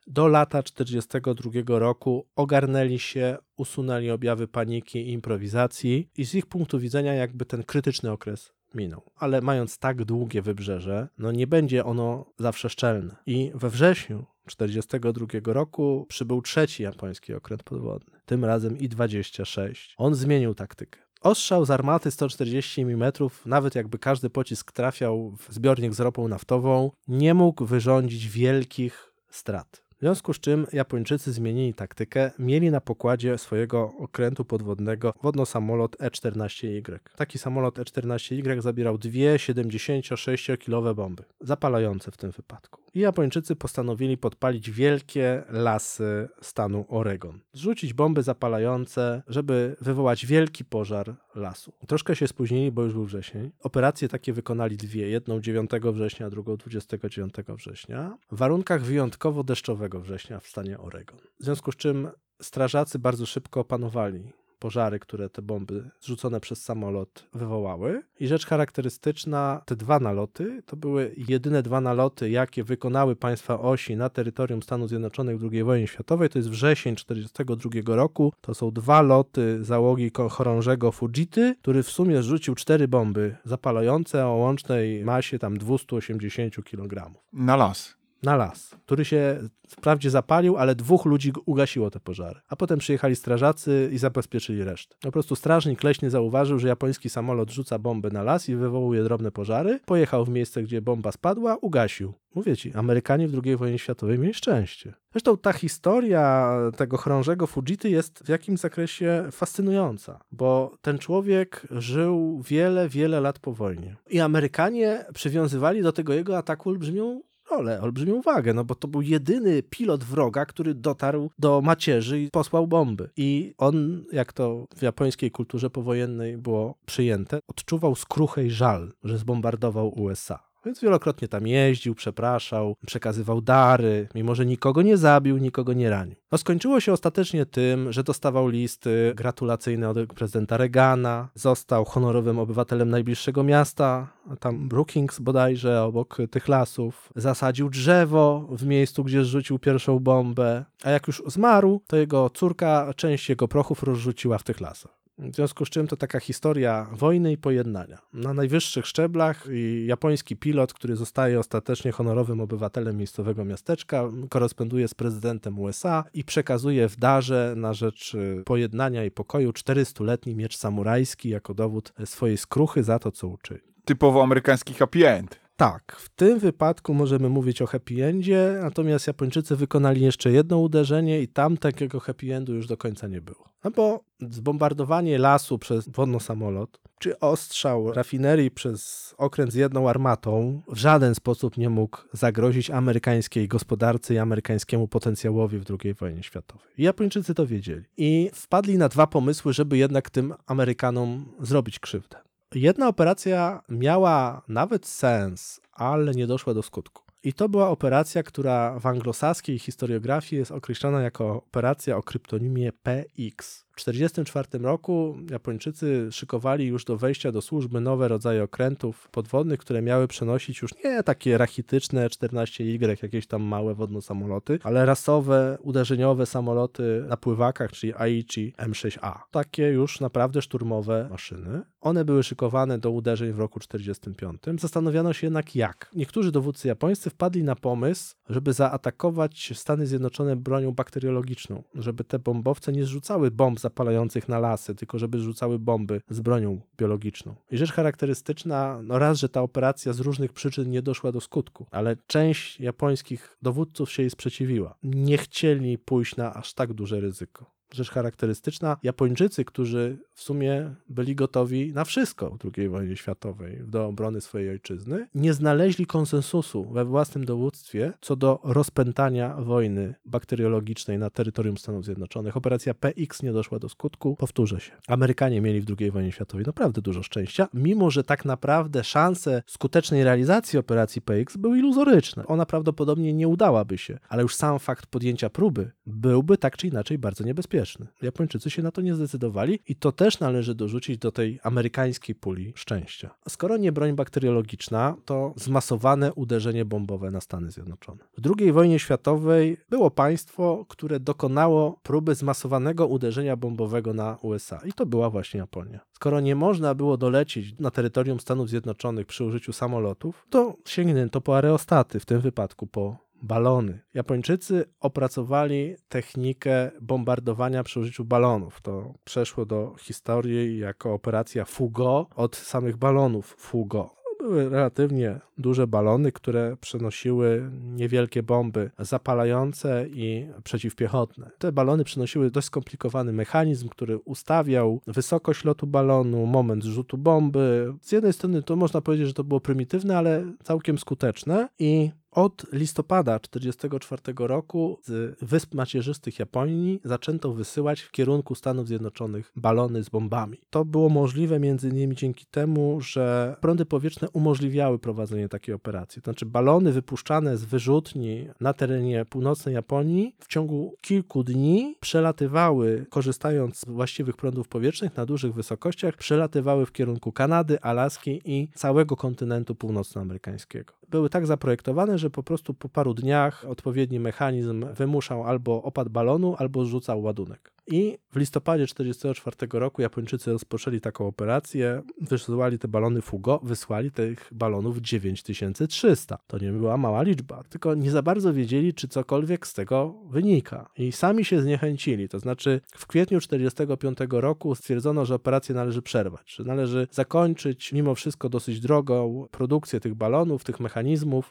[SPEAKER 2] Do lata 1942 roku ogarnęli się, usunęli objawy paniki i improwizacji i z ich punktu widzenia jakby ten krytyczny okres minął. Ale mając tak długie wybrzeże, no nie będzie ono zawsze szczelne. I we wrześniu 1942 roku przybył trzeci japoński okręt podwodny, tym razem I-26. On zmienił taktykę. Ostrzał z armaty 140 mm, nawet jakby każdy pocisk trafiał w zbiornik z ropą naftową, nie mógł wyrządzić wielkich strat. W związku z czym Japończycy zmienili taktykę, mieli na pokładzie swojego okrętu podwodnego wodno-samolot E-14Y. Taki samolot E-14Y zabierał dwie 76-kilowe bomby, zapalające w tym wypadku. I Japończycy postanowili podpalić wielkie lasy stanu Oregon. Zrzucić bomby zapalające, żeby wywołać wielki pożar lasu. Troszkę się spóźnili, bo już był wrzesień. Operacje takie wykonali dwie. Jedną 9 września, drugą 29 września. W warunkach wyjątkowo deszczowego września w stanie Oregon. W związku z czym strażacy bardzo szybko opanowali pożary, które te bomby zrzucone przez samolot wywołały. I rzecz charakterystyczna, te dwa naloty to były jedyne dwa naloty, jakie wykonały państwa osi na terytorium Stanów Zjednoczonych w II wojnie światowej. To jest wrzesień 1942 roku. To są dwa loty załogi chorążego Fujity, który w sumie zrzucił cztery bomby zapalające o łącznej masie tam 280 kg.
[SPEAKER 1] Na las
[SPEAKER 2] na las, który się wprawdzie zapalił, ale dwóch ludzi ugasiło te pożary. A potem przyjechali strażacy i zabezpieczyli resztę. Po prostu strażnik leśny zauważył, że japoński samolot rzuca bombę na las i wywołuje drobne pożary. Pojechał w miejsce, gdzie bomba spadła, ugasił. Mówię ci, Amerykanie w II wojnie światowej mieli szczęście. Zresztą ta historia tego chorążego Fujity jest w jakimś zakresie fascynująca, bo ten człowiek żył wiele, wiele lat po wojnie. I Amerykanie przywiązywali do tego jego ataku olbrzymią rolę, olbrzymią uwagę, no bo to był jedyny pilot wroga, który dotarł do macierzy i posłał bomby. I on, jak to w japońskiej kulturze powojennej było przyjęte, odczuwał skruchę i żal, że zbombardował USA. Więc wielokrotnie tam jeździł, przepraszał, przekazywał dary, mimo że nikogo nie zabił, nikogo nie ranił. No skończyło się ostatecznie tym, że dostawał listy gratulacyjne od prezydenta Reagana, został honorowym obywatelem najbliższego miasta, tam Brookings bodajże, obok tych lasów, zasadził drzewo w miejscu, gdzie zrzucił pierwszą bombę, a jak już zmarł, to jego córka część jego prochów rozrzuciła w tych lasach. W związku z czym to taka historia wojny i pojednania. Na najwyższych szczeblach japoński pilot, który zostaje ostatecznie honorowym obywatelem miejscowego miasteczka, koresponduje z prezydentem USA i przekazuje w darze na rzecz y, pojednania i pokoju 400-letni miecz samurajski jako dowód swojej skruchy za to, co uczyli.
[SPEAKER 1] Typowo amerykański happy end.
[SPEAKER 2] Tak, w tym wypadku możemy mówić o happy endzie, natomiast Japończycy wykonali jeszcze jedno uderzenie i tam takiego happy endu już do końca nie było. No bo zbombardowanie lasu przez wodno-samolot, czy ostrzał rafinerii przez okręt z jedną armatą w żaden sposób nie mógł zagrozić amerykańskiej gospodarce i amerykańskiemu potencjałowi w II wojnie światowej. I Japończycy to wiedzieli. I wpadli na dwa pomysły, żeby jednak tym Amerykanom zrobić krzywdę. Jedna operacja miała nawet sens, ale nie doszła do skutku. I to była operacja, która w anglosaskiej historiografii jest określona jako operacja o kryptonimie PX. W 1944 roku Japończycy szykowali już do wejścia do służby nowe rodzaje okrętów podwodnych, które miały przenosić już nie takie rachityczne 14Y, jakieś tam małe wodne samoloty, ale rasowe, uderzeniowe samoloty na pływakach, czyli Aichi M6A. Takie już naprawdę szturmowe maszyny. One były szykowane do uderzeń w roku 1945. Zastanawiano się jednak jak. Niektórzy dowódcy japońscy wpadli na pomysł, żeby zaatakować Stany Zjednoczone bronią bakteriologiczną, żeby te bombowce nie zrzucały bomb zapalających na lasy, tylko żeby rzucały bomby z bronią biologiczną. I rzecz charakterystyczna, no raz, że ta operacja z różnych przyczyn nie doszła do skutku, ale część japońskich dowódców się jej sprzeciwiła. Nie chcieli pójść na aż tak duże ryzyko rzecz charakterystyczna. Japończycy, którzy w sumie byli gotowi na wszystko w II wojnie światowej do obrony swojej ojczyzny, nie znaleźli konsensusu we własnym dowództwie co do rozpętania wojny bakteriologicznej na terytorium Stanów Zjednoczonych. Operacja PX nie doszła do skutku. Powtórzę się. Amerykanie mieli w II wojnie światowej naprawdę dużo szczęścia, mimo że tak naprawdę szanse skutecznej realizacji operacji PX były iluzoryczne. Ona prawdopodobnie nie udałaby się, ale już sam fakt podjęcia próby byłby tak czy inaczej bardzo niebezpieczny. Japończycy się na to nie zdecydowali i to też należy dorzucić do tej amerykańskiej puli szczęścia. Skoro nie broń bakteriologiczna, to zmasowane uderzenie bombowe na Stany Zjednoczone. W II wojnie światowej było państwo, które dokonało próby zmasowanego uderzenia bombowego na USA i to była właśnie Japonia. Skoro nie można było dolecieć na terytorium Stanów Zjednoczonych przy użyciu samolotów, to sięgnięto po aerostaty, w tym wypadku po balony. Japończycy opracowali technikę bombardowania przy użyciu balonów. To przeszło do historii jako operacja Fugo od samych balonów Fugo były relatywnie duże balony, które przenosiły niewielkie bomby zapalające i przeciwpiechotne. Te balony przynosiły dość skomplikowany mechanizm, który ustawiał wysokość lotu balonu, moment rzutu bomby. Z jednej strony to można powiedzieć, że to było prymitywne, ale całkiem skuteczne i od listopada 1944 roku z Wysp Macierzystych Japonii zaczęto wysyłać w kierunku Stanów Zjednoczonych balony z bombami. To było możliwe między innymi dzięki temu, że prądy powietrzne umożliwiały prowadzenie takiej operacji. To znaczy balony wypuszczane z wyrzutni na terenie północnej Japonii w ciągu kilku dni przelatywały, korzystając z właściwych prądów powietrznych na dużych wysokościach, przelatywały w kierunku Kanady, Alaski i całego kontynentu północnoamerykańskiego. Były tak zaprojektowane, że po prostu po paru dniach odpowiedni mechanizm wymuszał albo opad balonu, albo zrzucał ładunek. I w listopadzie 1944 roku Japończycy rozpoczęli taką operację, wysłali te balony Fugo, wysłali tych balonów 9300. To nie była mała liczba, tylko nie za bardzo wiedzieli, czy cokolwiek z tego wynika. I sami się zniechęcili, to znaczy w kwietniu 1945 roku stwierdzono, że operację należy przerwać, że należy zakończyć mimo wszystko dosyć drogą produkcję tych balonów, tych mechanizmów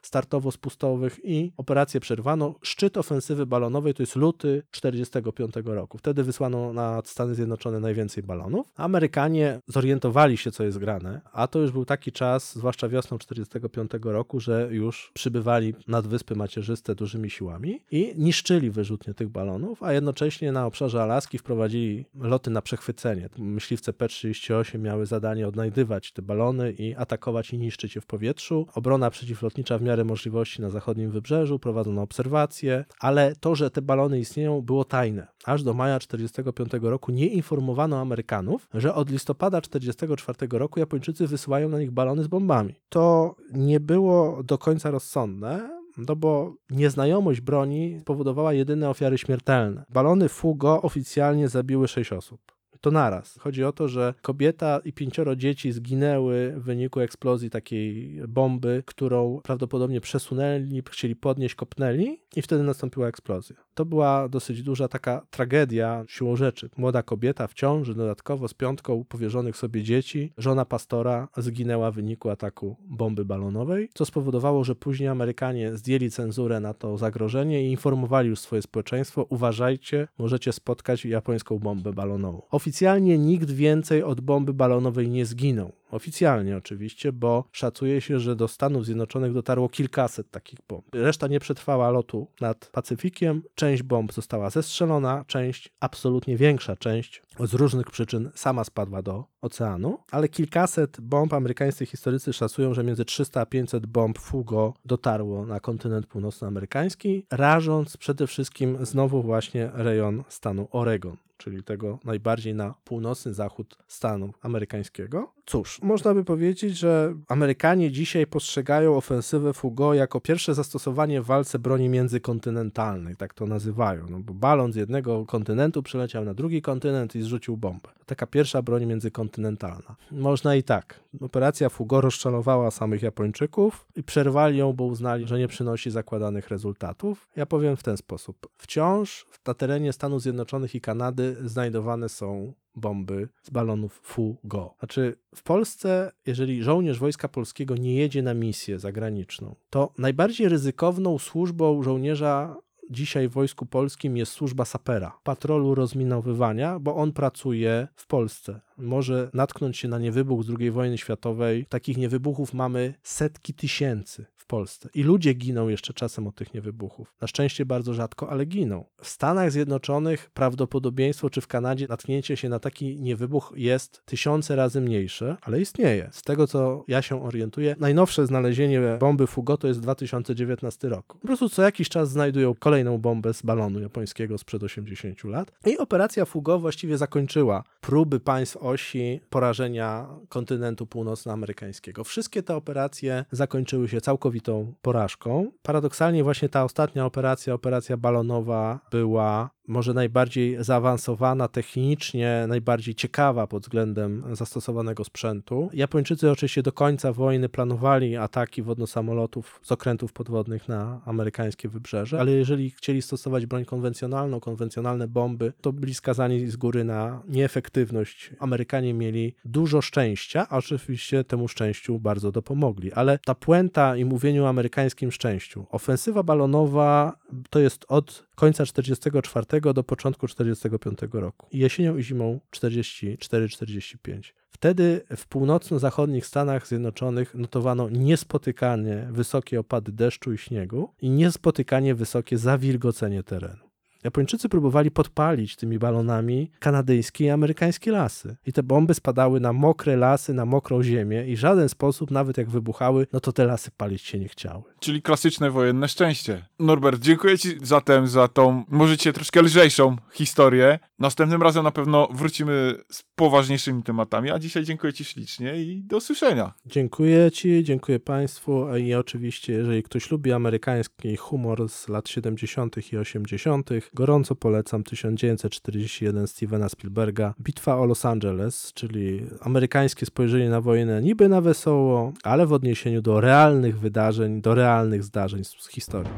[SPEAKER 2] startowo-spustowych i operację przerwano. Szczyt ofensywy balonowej to jest luty 1945 roku. Wtedy wysłano na Stany Zjednoczone najwięcej balonów. Amerykanie zorientowali się, co jest grane, a to już był taki czas, zwłaszcza wiosną 1945 roku, że już przybywali nad Wyspy Macierzyste dużymi siłami i niszczyli wyrzutnie tych balonów, a jednocześnie na obszarze Alaski wprowadzili loty na przechwycenie. Myśliwce P-38 miały zadanie odnajdywać te balony i atakować i niszczyć je w powietrzu. Obrona przeciwlotnicza w miarę możliwości na zachodnim wybrzeżu, prowadzono obserwacje, ale to, że te balony istnieją, było tajne. Aż do maja 1945 roku nie informowano Amerykanów, że od listopada 1944 roku Japończycy wysyłają na nich balony z bombami. To nie było do końca rozsądne, no bo nieznajomość broni spowodowała jedyne ofiary śmiertelne. Balony Fugo oficjalnie zabiły 6 osób to naraz. Chodzi o to, że kobieta i pięcioro dzieci zginęły w wyniku eksplozji takiej bomby, którą prawdopodobnie przesunęli, chcieli podnieść, kopnęli i wtedy nastąpiła eksplozja. To była dosyć duża taka tragedia siłą rzeczy. Młoda kobieta w ciąży, dodatkowo z piątką powierzonych sobie dzieci, żona pastora zginęła w wyniku ataku bomby balonowej, co spowodowało, że później Amerykanie zdjęli cenzurę na to zagrożenie i informowali już swoje społeczeństwo, uważajcie, możecie spotkać japońską bombę balonową. Oficjalnie nikt więcej od bomby balonowej nie zginął. Oficjalnie oczywiście, bo szacuje się, że do Stanów Zjednoczonych dotarło kilkaset takich bomb. Reszta nie przetrwała lotu nad Pacyfikiem. Część bomb została zestrzelona, część, absolutnie większa część, z różnych przyczyn sama spadła do oceanu, ale kilkaset bomb amerykańscy historycy szacują, że między 300 a 500 bomb Fugo dotarło na kontynent północnoamerykański, rażąc przede wszystkim znowu właśnie rejon stanu Oregon czyli tego najbardziej na północny zachód stanu amerykańskiego. Cóż, można by powiedzieć, że Amerykanie dzisiaj postrzegają ofensywę Fugo jako pierwsze zastosowanie w walce broni międzykontynentalnej, tak to nazywają, no bo balon z jednego kontynentu przeleciał na drugi kontynent i zrzucił bombę. Taka pierwsza broń międzykontynentalna. Można i tak. Operacja Fugo rozczarowała samych Japończyków i przerwali ją, bo uznali, że nie przynosi zakładanych rezultatów. Ja powiem w ten sposób. Wciąż na terenie Stanów Zjednoczonych i Kanady znajdowane są bomby z balonów Fugo. Znaczy, w Polsce, jeżeli żołnierz Wojska Polskiego nie jedzie na misję zagraniczną, to najbardziej ryzykowną służbą żołnierza dzisiaj w Wojsku Polskim jest służba sapera, patrolu rozminowywania, bo on pracuje w Polsce. Może natknąć się na niewybuch z II wojny światowej. Takich niewybuchów mamy setki tysięcy w Polsce. I ludzie giną jeszcze czasem od tych niewybuchów. Na szczęście bardzo rzadko, ale giną. W Stanach Zjednoczonych prawdopodobieństwo, czy w Kanadzie natknięcie się na taki niewybuch jest tysiące razy mniejsze, ale istnieje. Z tego, co ja się orientuję, najnowsze znalezienie bomby Fugo to jest 2019 rok. Po prostu co jakiś czas znajdują kolejną bombę z balonu japońskiego sprzed 80 lat. I operacja Fugo właściwie zakończyła próby państw osi porażenia kontynentu północnoamerykańskiego. Wszystkie te operacje zakończyły się całkowitą porażką. Paradoksalnie właśnie ta ostatnia operacja, operacja balonowa była może najbardziej zaawansowana technicznie, najbardziej ciekawa pod względem zastosowanego sprzętu. Japończycy oczywiście do końca wojny planowali ataki wodno-samolotów z okrętów podwodnych na amerykańskie wybrzeże, ale jeżeli chcieli stosować broń konwencjonalną, konwencjonalne bomby, to byli skazani z góry na nieefektywność. Amerykanie mieli dużo szczęścia, a oczywiście temu szczęściu bardzo dopomogli. Ale ta puenta i mówieniu o amerykańskim szczęściu. Ofensywa balonowa to jest od końca 44 do początku 45 roku. Jesienią i zimą 44-45. Wtedy w północno-zachodnich Stanach Zjednoczonych notowano niespotykanie wysokie opady deszczu i śniegu i niespotykanie wysokie zawilgocenie terenu. Japończycy próbowali podpalić tymi balonami kanadyjskie i amerykańskie lasy. I te bomby spadały na mokre lasy, na mokrą ziemię i w żaden sposób, nawet jak wybuchały, no to te lasy palić się nie chciały.
[SPEAKER 1] Czyli klasyczne wojenne szczęście. Norbert, dziękuję Ci zatem za tą, może cię troszkę lżejszą historię. Następnym razem na pewno wrócimy z poważniejszymi tematami, a dzisiaj dziękuję Ci ślicznie i do usłyszenia.
[SPEAKER 2] Dziękuję Ci, dziękuję Państwu i oczywiście, jeżeli ktoś lubi amerykański humor z lat 70. i 80., gorąco polecam 1941 Stevena Spielberga, Bitwa o Los Angeles, czyli amerykańskie spojrzenie na wojnę niby na wesoło, ale w odniesieniu do realnych wydarzeń, do realnych zdarzeń z historii.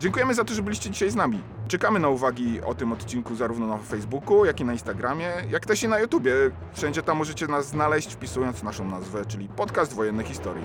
[SPEAKER 3] Dziękujemy za to, że byliście dzisiaj z nami. Czekamy na uwagi o tym odcinku zarówno na Facebooku, jak i na Instagramie, jak też i na YouTubie. Wszędzie tam możecie nas znaleźć wpisując naszą nazwę, czyli Podcast Wojenne Historii.